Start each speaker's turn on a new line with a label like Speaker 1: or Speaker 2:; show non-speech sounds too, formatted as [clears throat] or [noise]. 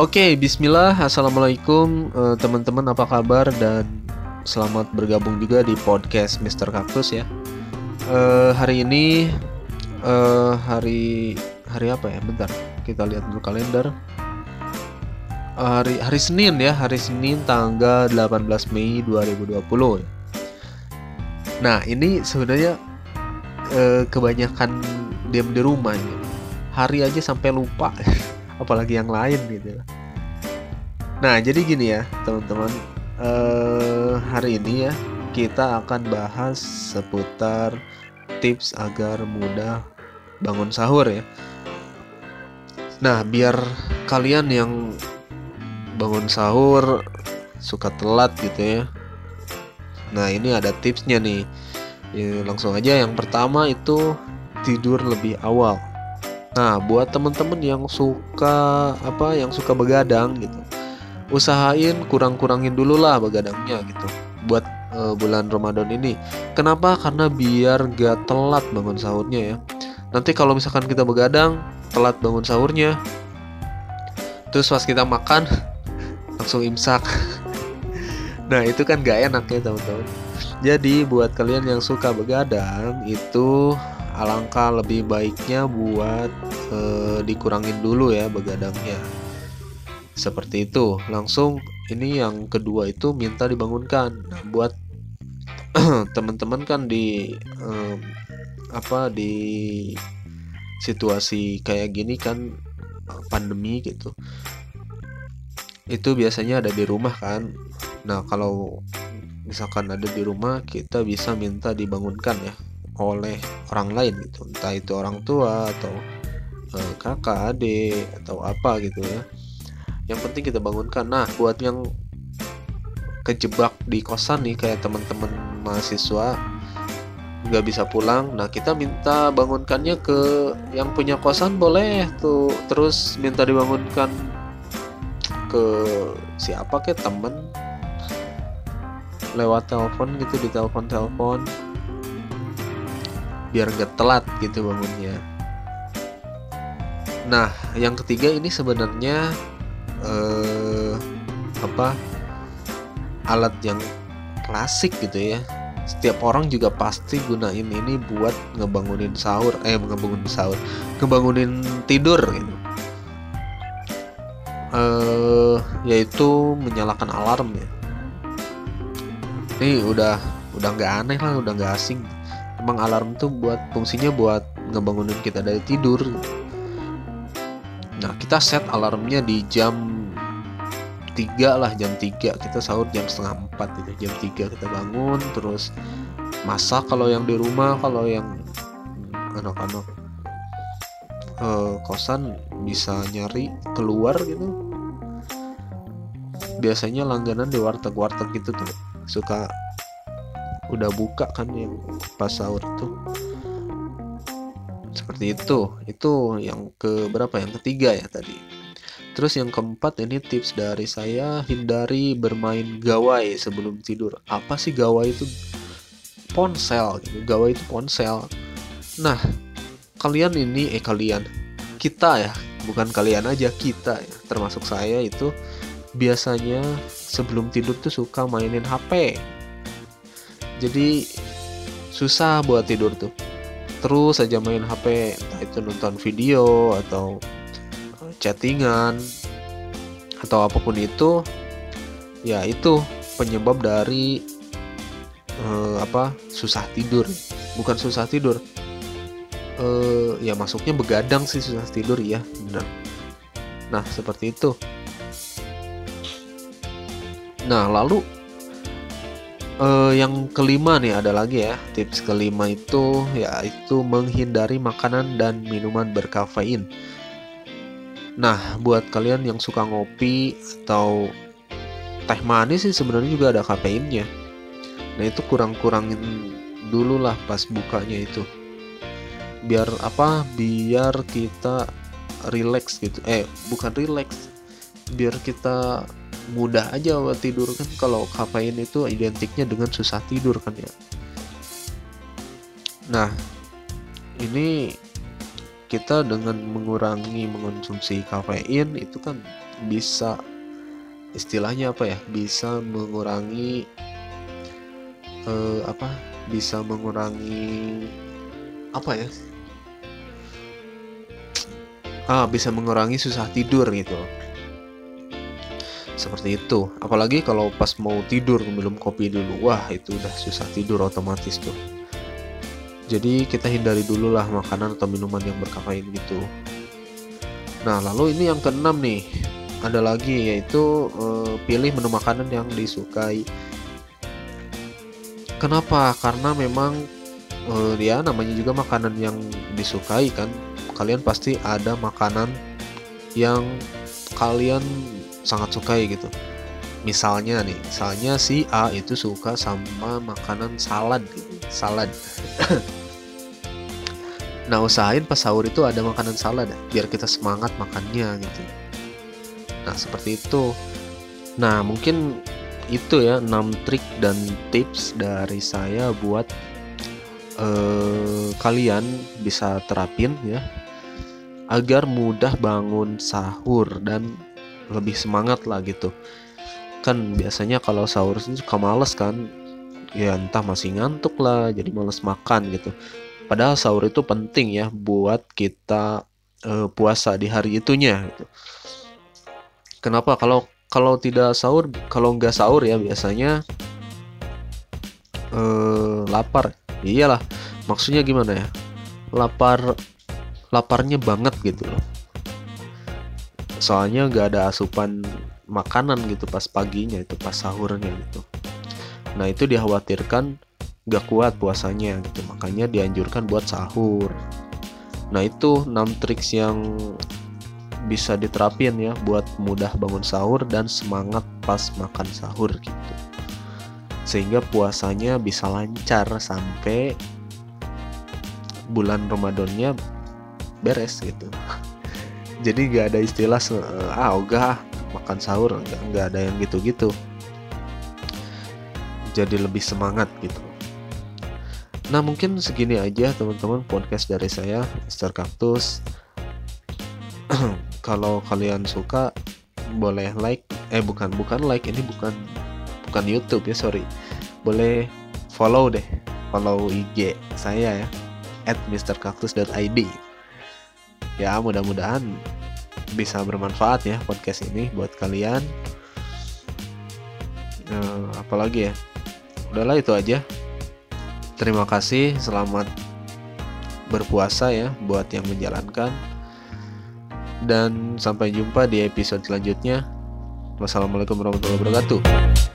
Speaker 1: Oke, bismillah. Assalamualaikum eh, teman-teman apa kabar dan selamat bergabung juga di podcast Mr. Kaktus ya. Eh, hari ini eh, hari hari apa ya? Bentar, kita lihat dulu kalender. Hari hari Senin ya, hari Senin tanggal 18 Mei 2020 ya. Nah, ini sebenarnya eh, kebanyakan diam di rumah ya. Hari aja sampai lupa. [laughs] apalagi yang lain gitu. Nah, jadi gini ya, teman-teman. Eh, hari ini ya kita akan bahas seputar tips agar mudah bangun sahur ya. Nah, biar kalian yang bangun sahur suka telat gitu ya. Nah, ini ada tipsnya nih. Ya, langsung aja yang pertama itu tidur lebih awal. Nah, buat temen-temen yang suka apa, yang suka begadang gitu, usahain kurang-kurangin dulu lah begadangnya gitu. Buat uh, bulan Ramadan ini, kenapa? Karena biar gak telat bangun sahurnya ya. Nanti kalau misalkan kita begadang, telat bangun sahurnya, terus pas kita makan [laughs] langsung imsak. [laughs] nah itu kan gak enak ya teman-teman. Jadi buat kalian yang suka begadang itu alangkah lebih baiknya buat eh, dikurangin dulu ya begadangnya. Seperti itu. Langsung ini yang kedua itu minta dibangunkan. Nah, buat [clears throat] teman-teman kan di eh, apa di situasi kayak gini kan pandemi gitu. Itu biasanya ada di rumah kan. Nah kalau misalkan ada di rumah kita bisa minta dibangunkan ya oleh orang lain gitu. Entah itu orang tua atau uh, kakak adik atau apa gitu ya. Yang penting kita bangunkan. Nah buat yang kejebak di kosan nih kayak teman-teman mahasiswa nggak bisa pulang nah kita minta bangunkannya ke yang punya kosan boleh tuh. Terus minta dibangunkan ke siapa ke temen? Lewat telepon gitu di telepon telepon biar gak telat gitu bangunnya. Nah yang ketiga ini sebenarnya eh, apa alat yang klasik gitu ya. Setiap orang juga pasti gunain ini buat ngebangunin sahur eh ngebangunin sahur ngebangunin tidur gitu. Eh yaitu menyalakan alarm ya. Ini udah udah nggak aneh lah udah nggak asing emang alarm tuh buat fungsinya buat ngebangunin kita dari tidur. Nah kita set alarmnya di jam 3 lah jam 3 kita sahur jam setengah 4 gitu jam 3 kita bangun terus masak kalau yang di rumah kalau yang anak-anak eh, kosan bisa nyari keluar gitu. Biasanya langganan di warteg-warteg gitu tuh suka udah buka kan yang pas sahur tuh? Seperti itu. Itu yang ke berapa? Yang ketiga ya tadi. Terus yang keempat ini tips dari saya hindari bermain gawai sebelum tidur. Apa sih gawai itu? Ponsel gitu. Gawai itu ponsel. Nah kalian ini eh kalian. Kita ya. Bukan kalian aja kita ya. Termasuk saya itu biasanya sebelum tidur tuh suka mainin HP jadi susah buat tidur tuh. Terus aja main HP entah itu nonton video atau eh, chattingan atau apa pun itu ya itu penyebab dari uh, apa susah tidur. Bukan susah tidur uh, ya masuknya begadang sih susah tidur ya benar. Nah seperti itu. Nah lalu uh, yang kelima nih ada lagi ya. Tips kelima itu yaitu menghindari makanan dan minuman berkafein. Nah buat kalian yang suka ngopi atau teh manis sih sebenarnya juga ada kafeinnya. Nah itu kurang-kurangin dulu lah pas bukanya itu. Biar apa? Biar kita relax gitu. Eh bukan relax. Biar kita mudah aja tidur kan kalau kafein itu identiknya dengan susah tidur kan ya. Nah ini kita dengan mengurangi mengonsumsi kafein itu kan bisa istilahnya apa ya bisa mengurangi uh, apa bisa mengurangi apa ya? Ah bisa mengurangi susah tidur gitu seperti itu. Apalagi kalau pas mau tidur minum kopi dulu. Wah itu udah susah tidur otomatis tuh. Jadi kita hindari dulu lah makanan atau minuman yang berkafein gitu. Nah lalu ini yang keenam nih. Ada lagi yaitu uh, pilih menu makanan yang disukai. Kenapa? Karena memang uh, ya namanya juga makanan yang disukai kan. Kalian pasti ada makanan yang kalian sangat sukai gitu. Misalnya nih misalnya si A itu suka sama makanan salad gitu salad. [laughs] Nah usahain pas sahur itu ada makanan salad biar kita semangat makannya gitu. Nah, seperti itu. Nah, mungkin itu ya 6 trik dan tips dari saya buat eh, kalian bisa terapin ya agar mudah bangun sahur dan lebih semangat lah gitu. Kan biasanya kalau sahur itu suka males kan. Ya entah masih ngantuk lah, jadi males makan gitu. Padahal sahur itu penting ya buat kita uh, puasa di hari itunya gitu. Kenapa? Kalau kalau tidak sahur, kalau nggak sahur ya biasanya eh, lapar. Iyalah, maksudnya gimana ya? Lapar, laparnya banget gitu loh. Soalnya nggak ada asupan makanan gitu pas paginya itu pas sahurnya gitu. Nah itu dikhawatirkan nggak kuat puasanya gitu, makanya dianjurkan buat sahur. Nah itu 6 triks yang bisa diterapin ya buat mudah bangun sahur dan semangat pas makan sahur gitu sehingga puasanya bisa lancar sampai bulan Ramadannya beres gitu jadi gak ada istilah ah ogah makan sahur nggak nggak ada yang gitu-gitu. Jadi lebih semangat gitu. Nah mungkin segini aja teman-teman podcast dari saya Mr. Cactus [clears throat] kalau kalian suka boleh like. Eh bukan bukan like ini bukan bukan YouTube ya sorry. Boleh follow deh follow IG saya ya at mrcactus.id ya mudah-mudahan bisa bermanfaat ya podcast ini buat kalian uh, apalagi ya udahlah itu aja terima kasih selamat berpuasa ya buat yang menjalankan dan sampai jumpa di episode selanjutnya. Wassalamualaikum warahmatullahi wabarakatuh.